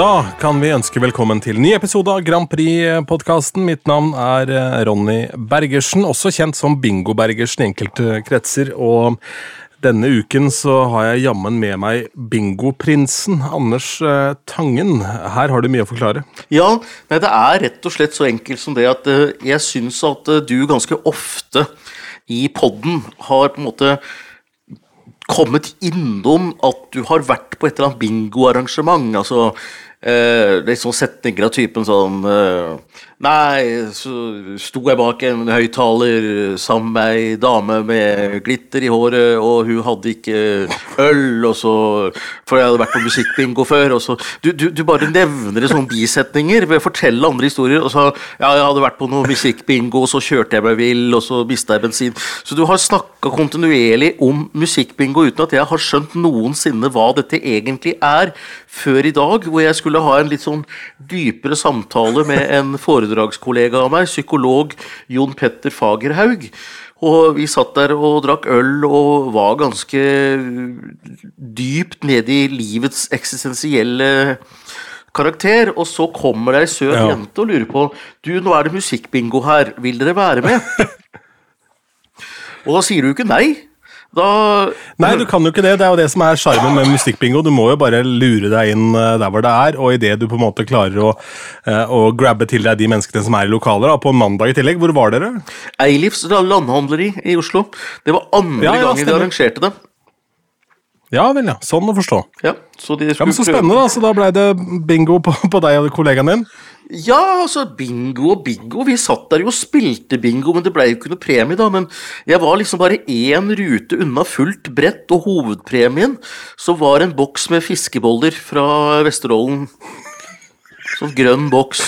Da kan vi ønske velkommen til ny episode av Grand Prix-podkasten. Mitt navn er eh, Ronny Bergersen, også kjent som Bingo Bergersen i enkelte kretser. Og denne uken så har jeg jammen med meg bingoprinsen Anders eh, Tangen. Her har du mye å forklare. Ja, nei, det er rett og slett så enkelt som det at eh, jeg syns at du ganske ofte i podden har på en måte kommet innom at du har vært på et eller annet bingoarrangement. Altså eh, liksom setninger av typen sånn eh, Nei, så sto jeg bak en høyttaler sammen med ei dame med glitter i håret, og hun hadde ikke øl, og så For jeg hadde vært på musikkbingo før, og så Du, du, du bare nevner det sånne bisetninger ved å fortelle andre historier, og så Ja, jeg hadde vært på noe musikkbingo, og så kjørte jeg meg vill, og så mista jeg bensin. Så du har snakka kontinuerlig om musikkbingo uten at jeg har skjønt noensinne hva dette egentlig er, før i dag, hvor jeg skulle ha en litt sånn dypere samtale med en foredragskollega av meg, psykolog Jon Petter Fagerhaug. Og vi satt der og drakk øl og var ganske dypt nede i livets eksistensielle karakter, og så kommer det ei søt Ja. jente og lurer på Du, nå er det musikkbingo her, vil dere være med? og da sier du ikke nei. Da Nei, du kan jo ikke det. Det er jo det som er sjarmen med musikkbingo. Du må jo bare lure deg inn eh, der hvor det er, og idet du på en måte klarer å, eh, å grabbe til deg de menneskene som er i lokalet, da, på mandag i tillegg. Hvor var dere? Eilifs landhandleri i Oslo. Det var andre Ja, ja, gangen de arrangerte det. Ja vel, ja. Sånn å forstå. Ja, så Ja, men Så spennende, da. Så da ble det bingo på, på deg og kollegaen din. Ja, altså, bingo og bingo. Vi satt der jo og spilte bingo, men det ble jo ikke noe premie, da. Men jeg var liksom bare én rute unna fullt brett, og hovedpremien så var en boks med fiskeboller fra Vesterålen. Sånn grønn boks.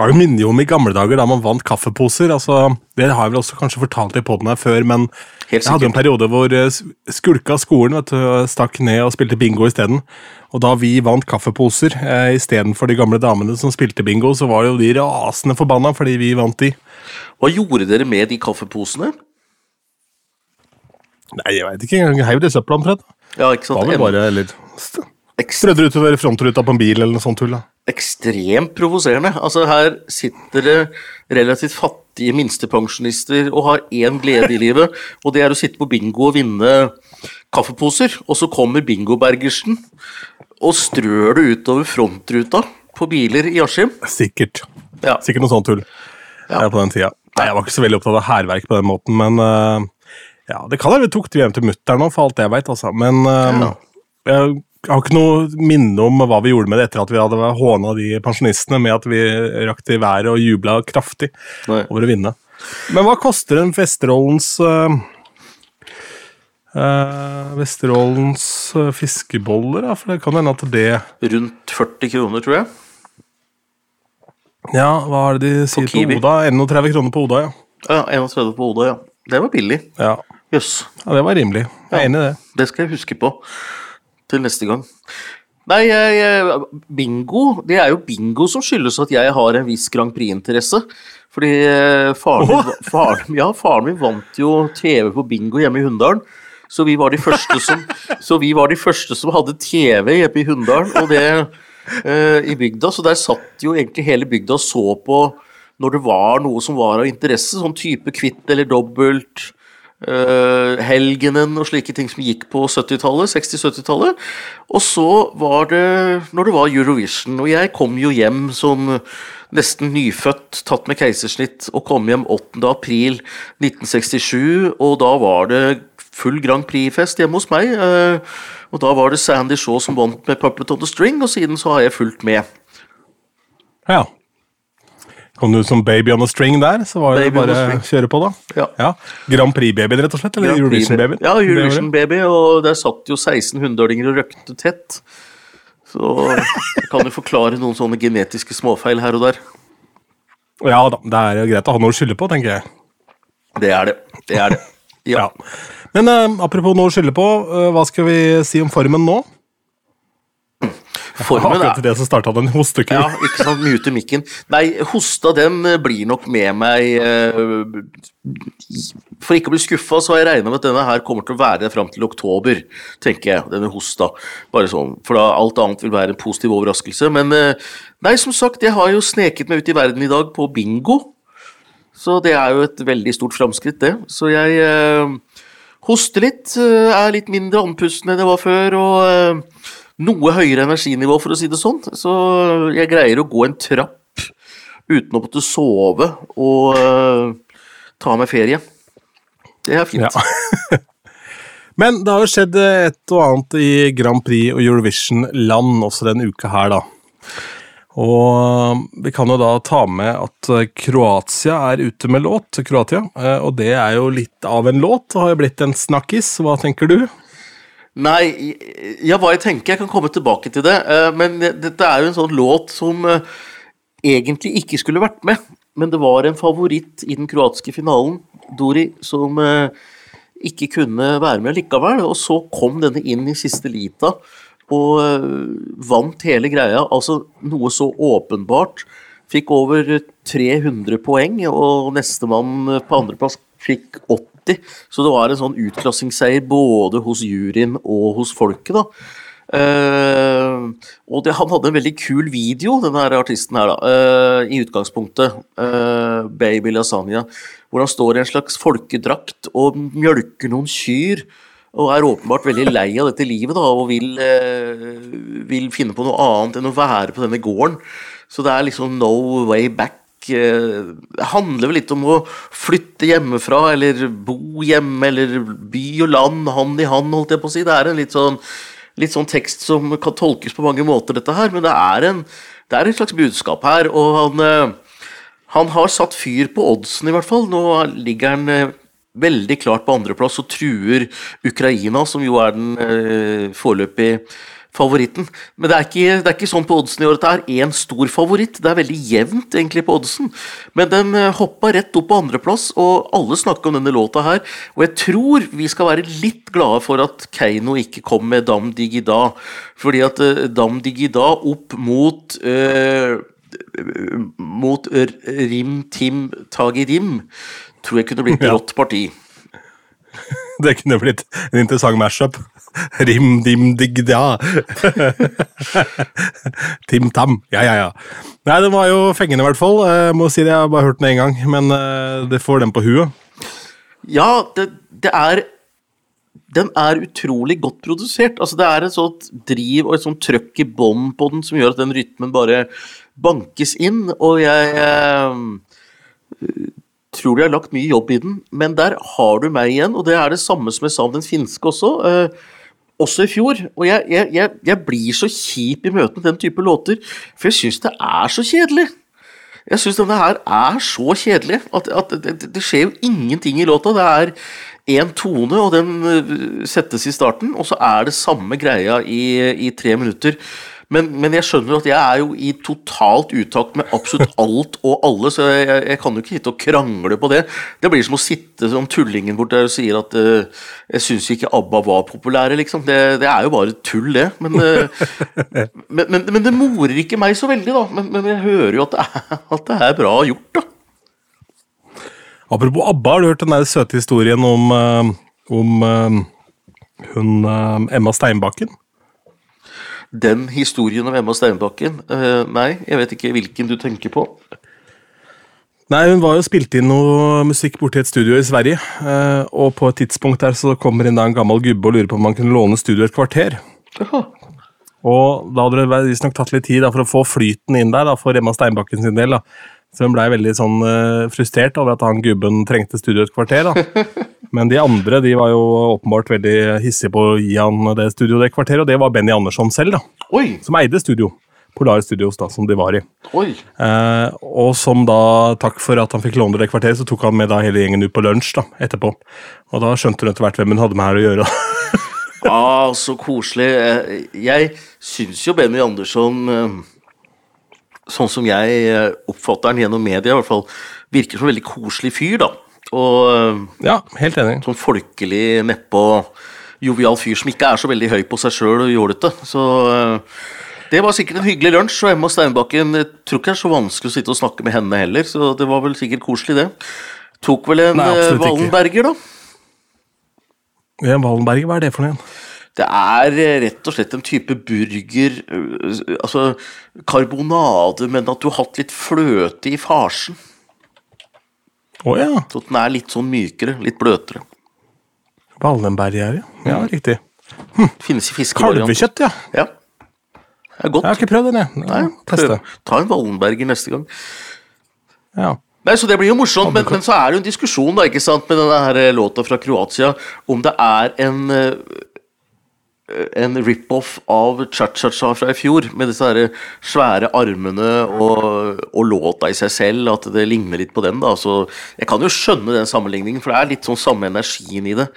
Det minner jo om i gamle dager da man vant kaffeposer. altså, Det har jeg vel også kanskje fortalt i poden her før, men jeg hadde en periode hvor jeg skulka skolen, vet du, stakk ned og spilte bingo isteden. Og da vi vant kaffeposer eh, istedenfor de gamle damene som spilte bingo, så var jo de rasende forbanna fordi vi vant de. Hva gjorde dere med de kaffeposene? Nei, jeg veit ikke engang. Heiv det i søpla omtrent. Ja, ikke sant. var vel bare eller strødde utover frontruta på en bil eller noe sånt tull. ekstremt provoserende. Altså, her sitter det relativt fattige minstepensjonister og har én glede i livet, og det er å sitte på bingo og vinne kaffeposer. Og så kommer bingobergersen og strør det utover frontruta på biler i Askim. Sikkert. Ja. Sikkert noe sånt tull Ja. på den tida. Nei, Jeg var ikke så veldig opptatt av hærverk på den måten, men uh, ja, det kan være vi tok det hjem til mutter'n nå, for alt jeg veit, altså. Men ja, jeg har ikke noe minne om hva vi gjorde med det etter at vi hadde håna de pensjonistene med at vi rakk til været og jubla kraftig Nei. over å vinne. Men hva koster en Vesterålens uh, Vesterålens eh, fiskeboller, da? For det kan hende at det Rundt 40 kroner, tror jeg. Ja, hva er det de sier på. Oda? 31 kroner på Oda, ja. Ja, 31 på Oda, ja. Det var billig. ja. Jøss. Ja, Det var rimelig. Jeg er enig i det. Det skal jeg huske på til neste gang. Nei, jeg, bingo Det er jo bingo som skyldes at jeg har en viss Grand Prix-interesse. Fordi eh, faren min, faren, ja, faren min vant jo TV på bingo hjemme i Hunndalen. Så vi var de første som, så vi var de første som hadde TV hjemme i Hunndalen, og det eh, i bygda. Så der satt jo egentlig hele bygda og så på når det var noe som var av interesse, sånn type kvitt eller dobbelt. Uh, Helgenen og slike ting som gikk på 70-tallet, 60-70-tallet. Og så var det når det var Eurovision, og jeg kom jo hjem som nesten nyfødt, tatt med keisersnitt, og kom hjem 8. april 1967, og da var det full Grand Prix-fest hjemme hos meg. eh, og da var det Sandy Shaw som vant med Puppet on the String, og siden så har jeg fulgt med. Ja. Kom du som baby on a string der, så var det Baby bare å kjøre på, da. Ja. Grand Prix-babyen, rett og slett? Eller Eurovision-babyen? Ja, Eurovision Baby, og der satt jo 16 hundreåringer og røkte tett. Så jeg kan jo forklare noen sånne genetiske småfeil her og der. Ja da, det er greit å ha noe å skylde på, tenker jeg. Det er det. Det er det. Ja. Ja. Men uh, apropos noe å skylde på, uh, hva skal vi si om formen nå? Formen Akkurat er det som starta den hostekur. Ja, ikke sant. Mute mikken. Nei, hosta den eh, blir nok med meg eh, For ikke å bli skuffa, så har jeg regna med at denne her kommer til å være fram til oktober, tenker jeg. Denne hosta. Bare sånn. For da alt annet vil være en positiv overraskelse. Men eh, nei, som sagt, jeg har jo sneket meg ut i verden i dag på bingo. Så det er jo et veldig stort framskritt, det. Så jeg hoster litt, er litt mindre andpusten enn jeg var før, og noe høyere energinivå, for å si det sånn. Så jeg greier å gå en trapp uten å måtte sove og uh, ta meg ferie. Det er fint. Ja. Men det har jo skjedd et og annet i Grand Prix og Eurovision-land også denne uka her, da. Og vi kan jo da ta med at Kroatia er ute med låt, Kroatia. eh, Og det er jo litt av en låt, det har jo blitt en snakkis. Hva tenker du? Nei, ja, hva jeg tenker, jeg kan komme tilbake til det. eh, Men dette er jo en sånn låt som eh, egentlig ikke skulle vært med. Men det var en favoritt i den kroatiske finalen, Dori, som eh, ikke kunne være med likevel. Og så kom denne inn i siste lita og vant hele greia. Altså noe så åpenbart. Fikk over 300 poeng, og nestemann på andreplass fikk 80. Så det var en sånn utklassingsseier både hos juryen og hos folket, da. Uh, og det, han hadde en veldig kul video, denne artisten her, da, uh, i utgangspunktet. Uh, Baby Lasagna. Hvor han står i en slags folkedrakt og mjølker noen kyr. Og er åpenbart veldig lei av dette livet da, og vil, vil finne på noe annet enn å være på denne gården. Så det er liksom no way back. Eh, Det handler vel litt om å flytte hjemmefra, eller bo hjemme, eller by og land hand i hand, holdt jeg på å si. Det er en litt sånn, litt sånn tekst som kan tolkes på mange måter, dette her, men det er, en, det er et slags budskap her. Og han, eh, han har satt fyr på oddsen, i hvert fall. Nå ligger han eh, veldig klart på andreplass og truer Ukraina, som jo er den eh, foreløpig favoritten. Men det er, ikke, det er ikke sånn på oddsen i år at det er én stor favoritt. Det er veldig jevnt egentlig på oddsen. Men den eh, hoppa rett opp på andreplass, og alle snakker om denne låta her. Og jeg tror vi skal være litt glade for at Keiino ikke kom med Dam Digida. Fordi at eh, Dam Digida opp mot eh, mot Rim Tim Tagirim tror jeg kunne blitt et rått parti. Det kunne blitt en interessant mashup. Rim dim dig da. Tim tam. Ja, ja, ja. Nei, den var jo fengende, i hvert fall. Jeg må si det, jeg har bare hørt den én gang, men eh, det får den på huet. Ja, det, det er Den er utrolig godt produsert. Altså, det er et sånt driv og et sånt trøkk i bånn på den som gjør at den rytmen bare bankes inn, og jeg eh, tror de har lagt mye jobb i den, men der har du meg igjen, og det er det samme som jeg sa om den finske også. eh, også i fjor. Og jeg, jeg, jeg, jeg blir så kjip i møte med den type låter, for jeg syns det er så kjedelig. Jeg syns denne her er så kjedelig at, at det, det, skjer jo ingenting i låta. Det er én tone, og den øh, settes i starten, og så er det samme greia i, i tre minutter. Men, men jeg skjønner at jeg er jo i totalt utakt med absolutt alt og alle, så jeg, jeg, kan jo ikke sitte og krangle på det. Det blir som å sitte som tullingen bort der og sier at uh, jeg syns ikke ABBA var populære, liksom. Det, det er jo bare tull, det. Men, uh, men, men, men det morer ikke meg så veldig, da. Men, jeg hører jo at det, er, at det er bra gjort, da. Apropos ABBA, har du hørt den der søte historien om, eh, om hun Emma Steinbakken? Den historien om Emma Steinbakken uh, Nei, jeg vet ikke hvilken du tenker på. Nei, Hun var jo spilt inn noe musikk borti et studio i Sverige. Uh, Og på et tidspunkt der så kommer inn da en gammel gubbe og lurer på om han kunne låne studioet et kvarter. Aha. Og da hadde det visstnok tatt litt tid da, for å få flyten inn der da, for Emma Steinbakken sin del. da. Så hun blei veldig sånn eh, frustrert over at han gubben trengte studio et kvarter. da. Men de andre de var jo åpenbart veldig hissige på å gi han det studioet det kvarteret, og det var Benny Andersson selv, da, Oi, som eide studio. Polar Studios, da, som de var i. Eh, og som da, takk for at han fikk låne det kvarteret, så tok han med da hele gjengen ut på lunsj da, etterpå. Og da skjønte hun etter hvert hvem hun hadde med her å gjøre. Ah, så koselig. Eh, Jeg syns jo Benny Andersson, eh, sånn som jeg eh, oppfatter han gjennom media, i hvert fall, virker som en veldig koselig fyr, da. Og eh, ja, helt enig. sånn folkelig, nedpå, jovial fyr som ikke er så veldig høy på seg sjøl og jålete. Så eh, Det var sikkert en hyggelig lunsj, og Emma Steinbakken jeg tror ikke det er så vanskelig å sitte og snakke med henne heller, så det var vel sikkert koselig, det. Tok vel en Nei. Wallenberger, da. Ja, Wallenberger, hva er det for noe igjen? Det er eh, rett og slett en type burger øh, Altså karbonade, men at du har hatt litt fløte i farsen. Oh, ja. Så den er litt sånn mykere, litt bløtere. Wallenberg er det. Ja, riktig. Finnes i fiskevariant. Kalvekjøtt, ja. Ja. Det er godt. Jeg har ikke prøvd den, jeg. Nei, prøv. Ta en Wallenberger neste gang. Ja. Nei, så Det blir jo morsomt, men, men så er det jo en diskusjon da, ikke sant, med denne her eh, låta fra Kroatia om det er en eh, en rip-off av Cha-Cha-Cha fra i fjor, med disse svære armene og, og låta i seg selv, at det ligner litt på den. da, så Jeg kan jo skjønne den sammenligningen, for det er litt sånn samme energien i det.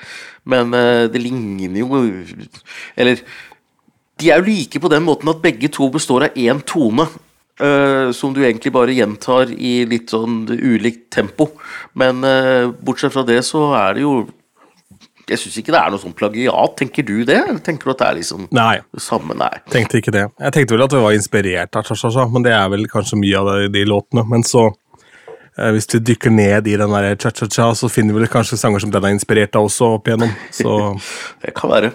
Men eh, det ligner jo Eller de er jo like på den måten at begge to består av én tone. Uh, som du egentlig bare gjentar i litt sånn ulikt tempo. Men uh, bortsett fra det, så er det jo Jeg syns ikke det er noe sånn plagiat. Tenker du det? Eller tenker du at det er liksom Nei, det samme? Nei. tenkte ikke det. Jeg tenkte vel at det var inspirert av Cha-Cha-Cha, men det er vel kanskje mye av det, de låtene. Men så, eh, hvis du dykker ned i den der Cha-Cha-Cha, så finner vi vel kanskje sanger som den er inspirert av også, opp igjennom. Så Det kan være.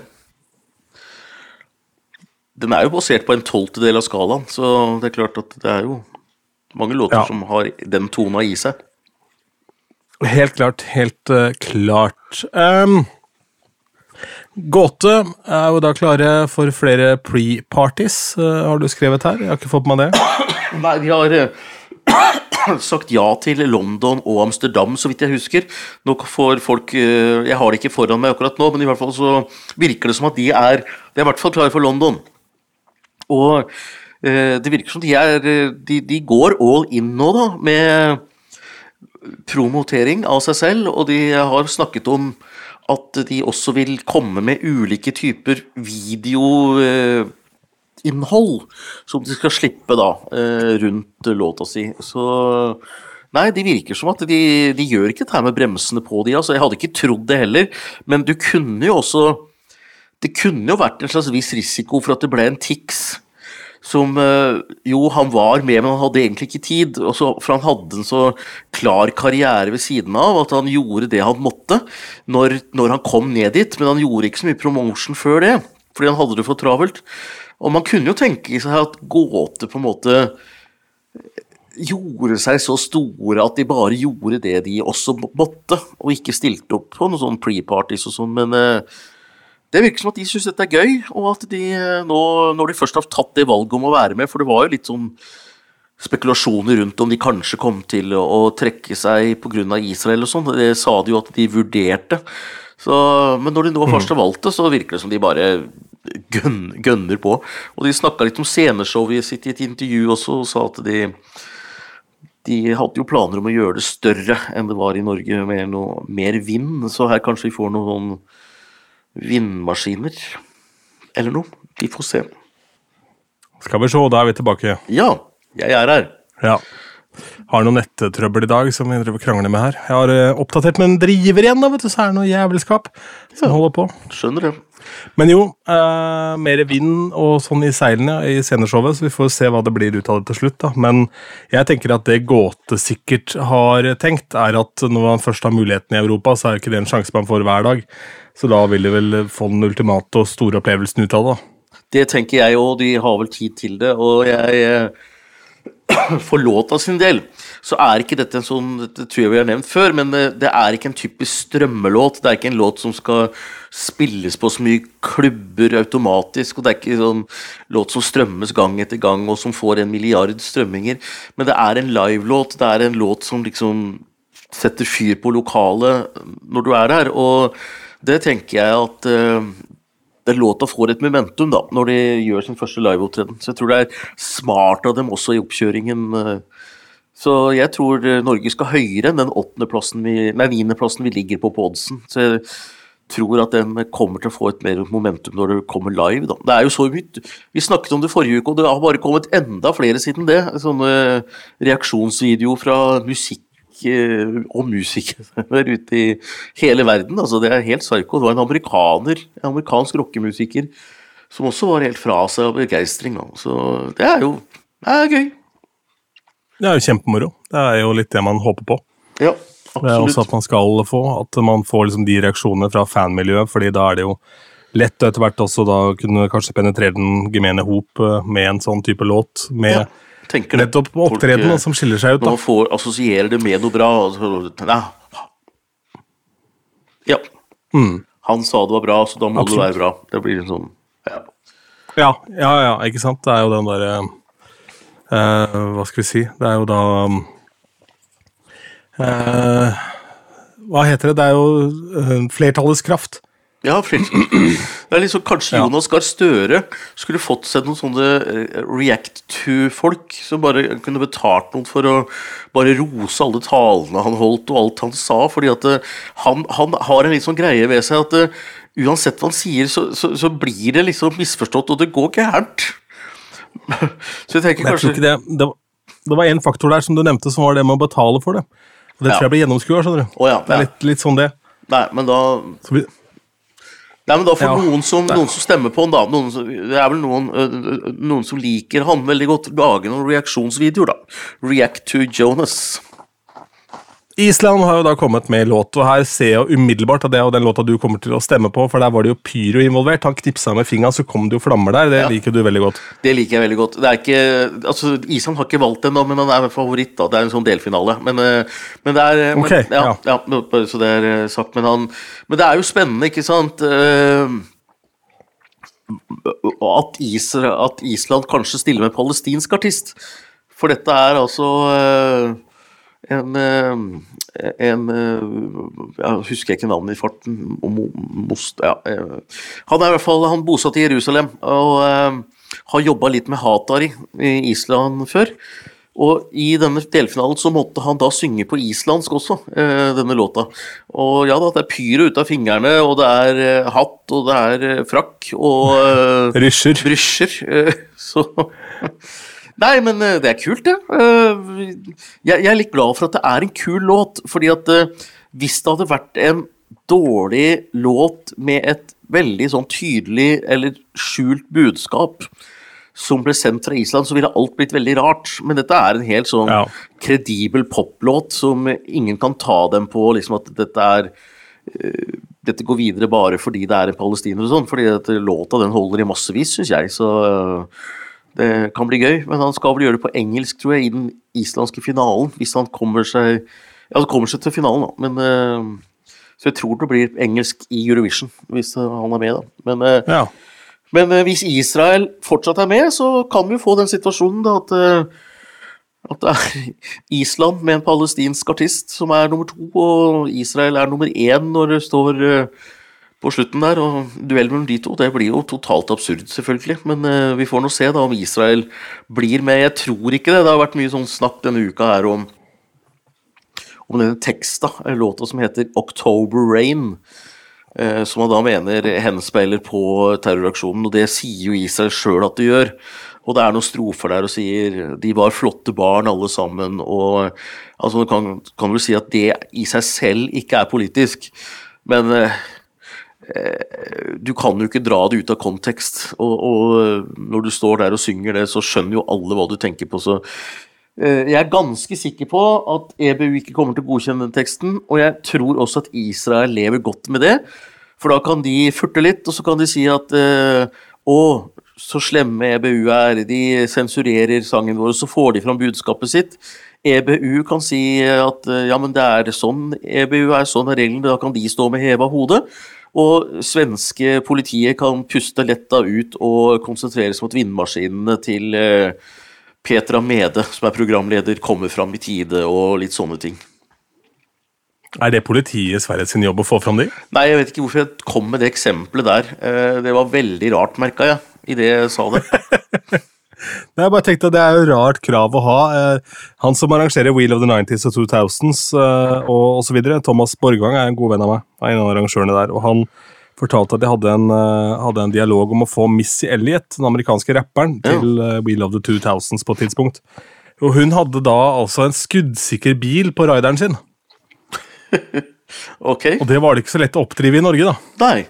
Den er jo basert på en tolvtedel av skalaen, så det er klart at det er jo mange låter Ja. som har den tona i seg. helt klart, helt uh, klart. Um, Gåte er jo da klare for flere pre-parties, eh, har du skrevet her. Jeg har ikke fått med meg det. Nei, de har eh, sagt ja til London og Amsterdam, så vidt jeg husker. Nå får folk eh, Jeg har det ikke foran meg akkurat nå, men i hvert fall så virker det som at de er De er i hvert fall klare for London. Og det virker som de er de, de går all in nå, da, med promotering av seg selv, og de har snakket om at de også vil komme med ulike typer videoinnhold som de skal slippe da, eh, rundt låta si. Så Nei, de virker som at de, de gjør ikke dette med bremsene på de, altså. Jeg hadde ikke trodd det heller, men du kunne jo også Det kunne jo vært en slags viss risiko for at det ble en Tix som eh, Jo, han var med, men han hadde egentlig ikke tid. Også, for han hadde en så klar karriere ved siden av at han gjorde det han måtte når, når han kom ned dit. Men han gjorde ikke så mye promotion før det, fordi han hadde det for travelt. Og man kunne jo tenke seg at gåte på en måte gjorde seg så store at de bare gjorde det de også måtte, og ikke stilte opp på noen sånn pre-parties og sånn, men eh, det virker som at de syns dette er gøy, og at de eh, nå, når de først har tatt det valget om å være med, for det var jo litt sånn spekulasjoner rundt om de kanskje kom til å, trekke seg pga. Israel og sånn, det sa de jo at de vurderte. Så, men når de nå først har valgt det, så virker det som de bare gønn, gønner på. Og de snakka litt om sceneshowet sitt i et intervju også, og sa at de de hadde jo planer om å gjøre det større enn det var i Norge, med noe mer vind. Så her kanskje vi får noen sånn vindmaskiner eller noe. Vi får se. Skal vi se, da er vi tilbake. Ja, jeg er her. Ja. Har noe nettrøbbel i dag som vi driver krangler med her. Jeg har eh, oppdatert med en driver igjen, da, vet du, så er det noe jævelskap som holder på. Skjønner det. Men jo, eh, mer vind og sånn i seilene i sceneshowet, så vi får se hva det blir ut av det til slutt. da. Men jeg tenker at det Gåte sikkert har tenkt, er at når man først har muligheten i Europa, så er det ikke det en sjanse man får hver dag. Så da vil de vel få den ultimate og store opplevelsen ut av det. Det tenker jeg òg, de har vel tid til det. Og jeg eh, For låta sin del så er ikke dette en sånn Dette tror jeg vi har nevnt før, men eh, det er ikke en typisk strømmelåt. Det er ikke en låt som skal spilles på så mye klubber automatisk, og det er ikke en sånn låt som strømmes gang etter gang, og som får en milliard strømminger. Men det er en livelåt. Det er en låt som liksom setter fyr på lokalet når du er der, og det tenker jeg at det låter å få et momentum da, når de gjør sin første liveopptreden. Så jeg tror det er smart av dem også i oppkjøringen. eh. Så jeg tror Norge skal høyere enn den åttendeplassen vi, niendeplassen vi ligger på på oddsen. Så jeg tror at den kommer til å få et mer momentum når det kommer live. Da. Det er jo så mye Vi snakket om det forrige uke, og det har bare kommet enda flere siden det. Sånne reaksjonsvideoer fra musikk eh, og musikere der ute i hele verden. Altså, det er helt psyko. Det var en amerikaner, en amerikansk rockemusiker, som også var helt fra seg av begeistring. Så det er jo det er gøy. Det er jo kjempemoro. Det er jo litt det man håper på. Ja, Det er også at man skal få, at man får liksom de reaksjonene fra fanmiljøet, fordi da er det jo lett etter hvert også da kunne kanskje penetrere den gemene hop eh, med en sånn type låt, med Ja, tenker det. nettopp på opptreden eh, som skiller seg ut. Da. Nå får assosierer det med noe bra Ja. ja. Mm. Han sa det var bra, så da må Absolutt. det være bra. Det blir en sånn ja. Ja, ja, ja, ikke sant? Det er jo den derre eh, Hva skal vi si? Det er jo da eh, Hva heter det? Det er jo eh, flertallets kraft. Ja. Det er liksom Kanskje. Jonas Gahr Støre skulle fått seg noen sånne eh, react to-folk som bare kunne betalt noen for å bare rose alle talene han holdt og alt han sa. fordi at eh, han, han har en litt sånn greie ved seg at uh, uansett hva han sier, så, så, så blir det liksom misforstått, og det går gærent. Så jeg tenker jeg kanskje ikke det Det, det var én faktor der som du nevnte, som var det med å betale for det. Og Det Ja. tror jeg blir gjennomskua. skjønner du. Oh, ja, Det er ja. litt, litt sånn det. Nei, men da Så vi, Nei, men da for Ja. noen, som, noen som stemmer på han, da noen, som- Det er vel noen, noen som liker han veldig godt. Lage noen reaksjonsvideoer, da. React to Jonas. Island har jo da kommet med låt, og her ser jeg umiddelbart at det er den låta du kommer til å stemme på, for der var det jo pyro involvert. Han knipsa med fingeren, så kom det jo flammer der. Det Ja. liker du veldig godt. Det liker jeg veldig godt. Det er ikke, altså Island har ikke valgt den, men han er favoritt. da, Det er en sånn delfinale. Men, øh, men det er okay, men, ja, ja. ja, så det er øh, sagt. Men, han, men det er jo spennende, ikke sant? at, Island kanskje stiller med palestinsk artist. For dette er altså en, øh, en øh, Jeg husker ikke navnet i farten. Most, ja, øh. Han er i hvert fall han bosatt i Jerusalem og har jobba litt med Hatari i Island før. Og i denne delfinalen så måtte han da synge på islandsk også, eh, denne låta. Og ja da, det er pyro ut av fingrene, og det er eh, hatt, og det er eh, frakk, og eh, Rysjer. brysjer. eh, Så Nei, men eh, det er kult, det. Eh, Jeg, jeg er litt glad for at det er en kul låt, fordi at eh, hvis det hadde vært en dårlig låt med et veldig sånn tydelig eller skjult budskap som ble sendt fra Island, så ville alt blitt veldig rart. Men dette er en helt sånn Ja. kredibel poplåt som ingen kan ta dem på, liksom at dette er dette går videre bare fordi det er en palestiner og sånn, fordi at låta den holder i massevis, syns jeg, så øh, det kan bli gøy. Men han skal vel gjøre det på engelsk, tror jeg, i den islandske finalen, hvis han kommer seg Ja, det kommer seg til finalen, da, men øh, Så jeg tror det blir engelsk i Eurovision, hvis øh, han er med, da. Men, Ja. men hvis Israel fortsatt er med, så kan vi jo få den situasjonen da at at det er Island med en palestinsk artist som er nummer to, og Israel er nummer én når det står eh, på slutten der. Og duell mellom de to, det blir jo totalt absurd, selvfølgelig. Men eh, vi får nå se da om Israel blir med. Jeg tror ikke det. Det har vært mye sånn snakk denne uka her om om denne teksta, en låta som heter 'October Rain'. eh, Som man da mener henspeiler på terroraksjonen, og det sier jo Israel sjøl at det gjør. Og det er noen strofer der og sier 'de var flotte barn alle sammen', og altså, kan, kan du si at det i seg selv ikke er politisk, men eh, eh, du kan jo ikke dra det ut av kontekst, og, og når du står der og synger det, så skjønner jo alle hva du tenker på, så Eh, Jeg er ganske sikker på at EBU ikke kommer til å godkjenne den teksten, og jeg tror også at Israel lever godt med det. For da kan de furte litt, og så kan de si at eh, Å, så slemme EBU er, de sensurerer sangen vår, og så får de fram budskapet sitt. EBU kan si at eh, ja, men det er sånn EBU er, sånn er reglene, da kan de stå med heva hode. Og svenske politiet kan puste letta ut og konsentrere seg mot vindmaskinene til eh, Petra Mede, som er programleder, kommer fram i tide og litt sånne ting. Er det politiet i Sverige sin jobb å få fram de? Nei, jeg vet ikke hvorfor jeg kom med det eksempelet der. Eh, Det var veldig rart, merka jeg, idet jeg sa det. Nei, Jeg bare tenkte at Det er jo rart krav å ha. Eh, Han som arrangerer Wheel of the 90s og 2000s eh, og osv., Thomas Borgvang, er en god venn av meg. er en av arrangørene der, og Han fortalte at de hadde en, eh, hadde en dialog om å få Missy Elliot, den amerikanske rapperen, til ja. Wheel of the 2000s på et tidspunkt. Og Hun hadde da altså en skuddsikker bil på rideren sin. Ok? Og det var det ikke så lett å oppdrive i Norge, da. Nei.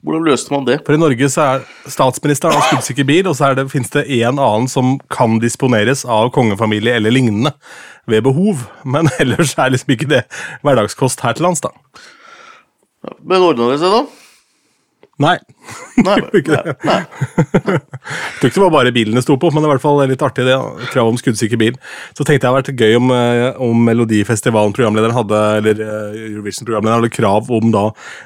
Hvordan løste man det? For i Norge så er statsministeren av skuddsikker bil, og så det, finnes det en annen som kan disponeres av kongefamilie eller lignende ved behov. Men ellers er liksom ikke det hverdagskost her til lands, da. Men ordna det seg, da? Nei. Nei, nei, nei. Tror ikke det var bare bilene sto på, men det er i hvert fall litt artig det. Krav om skuddsikker bil. Så tenkte jeg det hadde vært gøy om, eh, om Melodifestivalen-programlederen hadde eller eh, Eurovision-programlederen hadde krav om da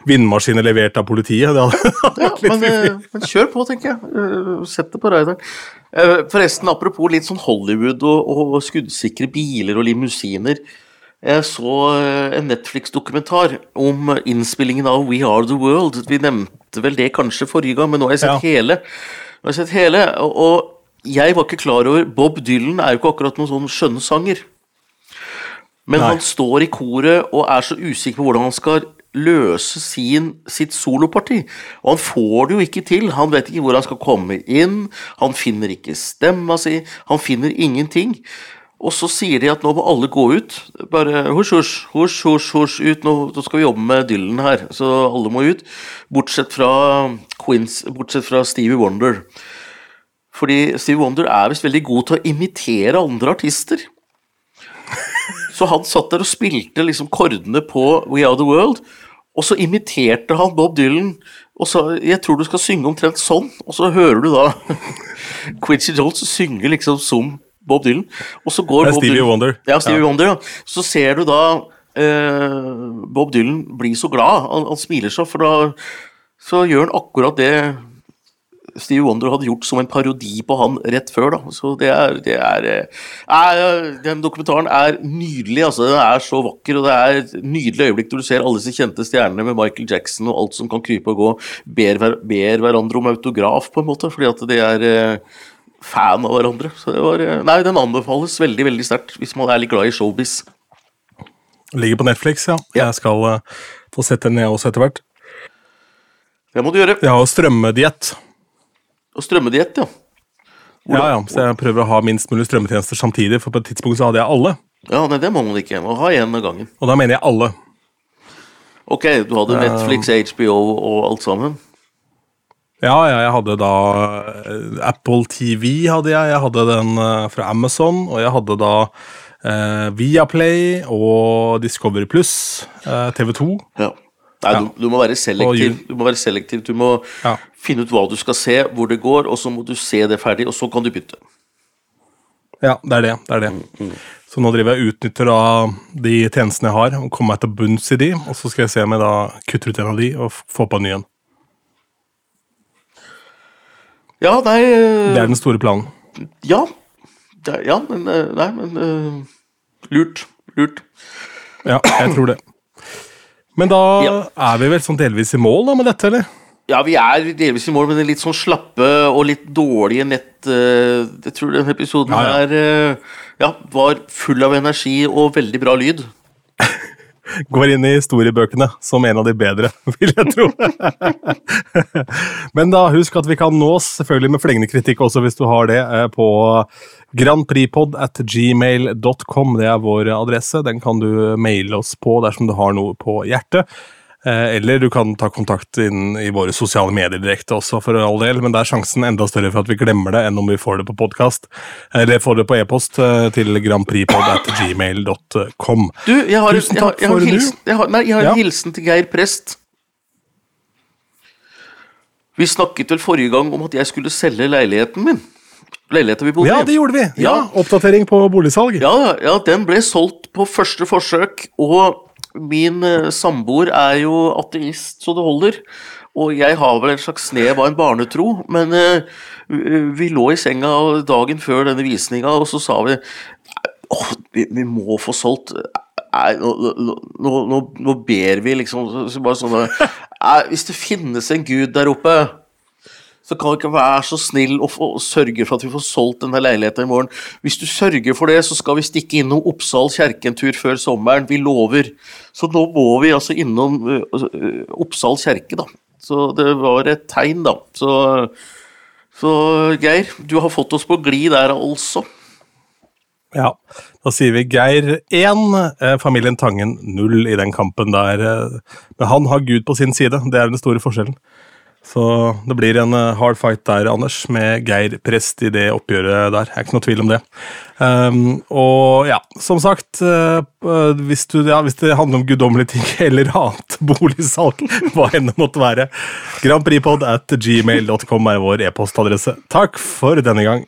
vindmaskiner levert av politiet. Det hadde, Ja, men, eh, men kjør på, tenker jeg. Sett det på rideren. Eh, Forresten, apropos litt sånn Hollywood og, og skuddsikre biler og limousiner. Jeg så eh, en Netflix-dokumentar om innspillingen av We Are The World. Vi nevnte vel det kanskje forrige gang, men nå har jeg sett Ja. hele. Nå har jeg sett hele, og, og jeg var ikke klar over Bob Dylan er jo ikke akkurat noen sånn skjønnsanger. Men Nei. han står i koret og er så usikker på hvordan han skal løse sin, sitt soloparti. Og han får det jo ikke til. Han vet ikke hvor han skal komme inn. Han finner ikke stemma si. Han finner ingenting. Og så sier de at nå må alle gå ut. Bare husj, husj, husj, husj, husj, ut. Nå, nå skal vi jobbe med Dylan her. Så alle må ut. Bortsett fra, Queens, bortsett fra Stevie Wonder. Fordi Stevie Wonder er visst veldig god til å imitere andre artister. Så han satt der og spilte liksom kordene på We Are The World, og så imiterte han Bob Dylan og sa 'Jeg tror du skal synge omtrent sånn', og så hører du da Quincy Jones synge liksom som Bob Dylan, og så går Bob Stevie Dylan Wonder. Ja, Stevie Ja. Wonder, ja. Så ser du da eh, Bob Dylan bli så glad, han, han smiler så, for da så gjør han akkurat det Stevie Wonder hadde gjort som en parodi på han rett før. da, så det er, det er, eh, er Den dokumentaren er nydelig. altså Den er så vakker, og det er et nydelig øyeblikk når du ser alle disse kjente stjernene med Michael Jackson og alt som kan krype og gå, ber, ber hverandre om autograf, på en måte, fordi at det er eh, fan av hverandre. Så det var, eh, nei, Den anbefales veldig veldig sterkt hvis man er litt glad i showbiz. Ligger på Netflix, ja. Ja. Jeg skal uh, få sett den jeg også etter hvert. Det må du gjøre. Jeg har strømmediett. Og strømmediett, ja. Ja, ja, så jeg prøver å ha minst mulig strømmetjenester samtidig, for på et tidspunkt så hadde jeg alle. Ja, nei, Det må man ikke. Man ha én av gangen. Og da mener jeg alle. Ok, du hadde Netflix, HBO og alt sammen? Ja, ja, jeg hadde da eh, Apple TV, hadde jeg. Jeg hadde den eh, fra Amazon, og jeg hadde da eh, Viaplay og Discovery Pluss, eh, TV2. Ja. Nei, Ja. Du, du må være selektiv. Du må være selektiv. Du må Ja. finne ut hva du skal se, hvor det går, og så må du se det ferdig, og så kan du bytte. Ja, det er det. det, er det. Så nå driver jeg og utnytter da de tjenestene jeg har, og kommer meg til bunns i de, og så skal jeg se om jeg da kutter ut en av de og får på en ny en. Ja, nei øh, Det er den store planen. Ja. Det, ja, men øh, Nei, men uh, Lurt. Lurt. Ja, jeg tror det. Men da Ja. er vi vel sånn delvis i mål da med dette, eller? Ja, vi er delvis i mål, men det litt sånn slappe og litt dårlige nett uh, Jeg tror denne episoden Ja, ja. her uh, ja, var full av energi og veldig bra lyd. Går inn i historiebøkene som en av de bedre, vil jeg tro. Men da husk at vi kan nås selvfølgelig med flengende kritikk også, hvis du har det, eh, på grandpripod. Det er vår adresse. Den kan du maile oss på dersom du har noe på hjertet. Eh, Eller du kan ta kontakt inn i våre sosiale medier direkte også, for all del, men da er sjansen enda større for at vi glemmer det, enn om vi får det på podkast. Eller får det på e-post eh, til grandprixpod.gmail.com. Du, jeg har, Tusen jeg har, takk jeg har, for en hilsen, jeg har, nei, jeg har en Ja. hilsen til Geir Prest. Vi snakket vel forrige gang om at jeg skulle selge leiligheten min. Leiligheten vi bodde i. Ja, det gjorde vi. Ja, Ja. Oppdatering på boligsalg. Ja, ja, ja, den ble solgt på første forsøk, og min eh, samboer er jo ateist så det holder. Og jeg har vel en slags snev av en barnetro, men eh, vi- lå i senga dagen før denne visninga, og så sa vi åh, vi, må få solgt. Nei, nå, nå, nå, nå, ber vi liksom så bare sånn Hvis det finnes en gud der oppe så kan du ikke være så snill og, og sørge for at vi får solgt denne leiligheten i morgen. Hvis du sørger for det, så skal vi stikke innom Oppsal kjerke en tur før sommeren. Vi lover. Så nå må vi altså innom ø, Oppsal kjerke, da. Så det var et tegn, da. Så, så Geir, du har fått oss på glid der, altså. Ja, Da sier vi Geir 1, eh, familien Tangen 0 i den kampen der. eh, Men han har Gud på sin side, det er den store forskjellen. Så det blir en eh, hard fight der, Anders, med Geir Prest i det oppgjøret der. Jeg er ikke noe tvil om det. Um, og ja, som sagt, uh, hvis, du, ja, hvis, det handler om guddommelige ting eller annet boligsalg, hva enn det måtte være, grandprixpod at gmail.com er vår e-postadresse. Takk for denne gang.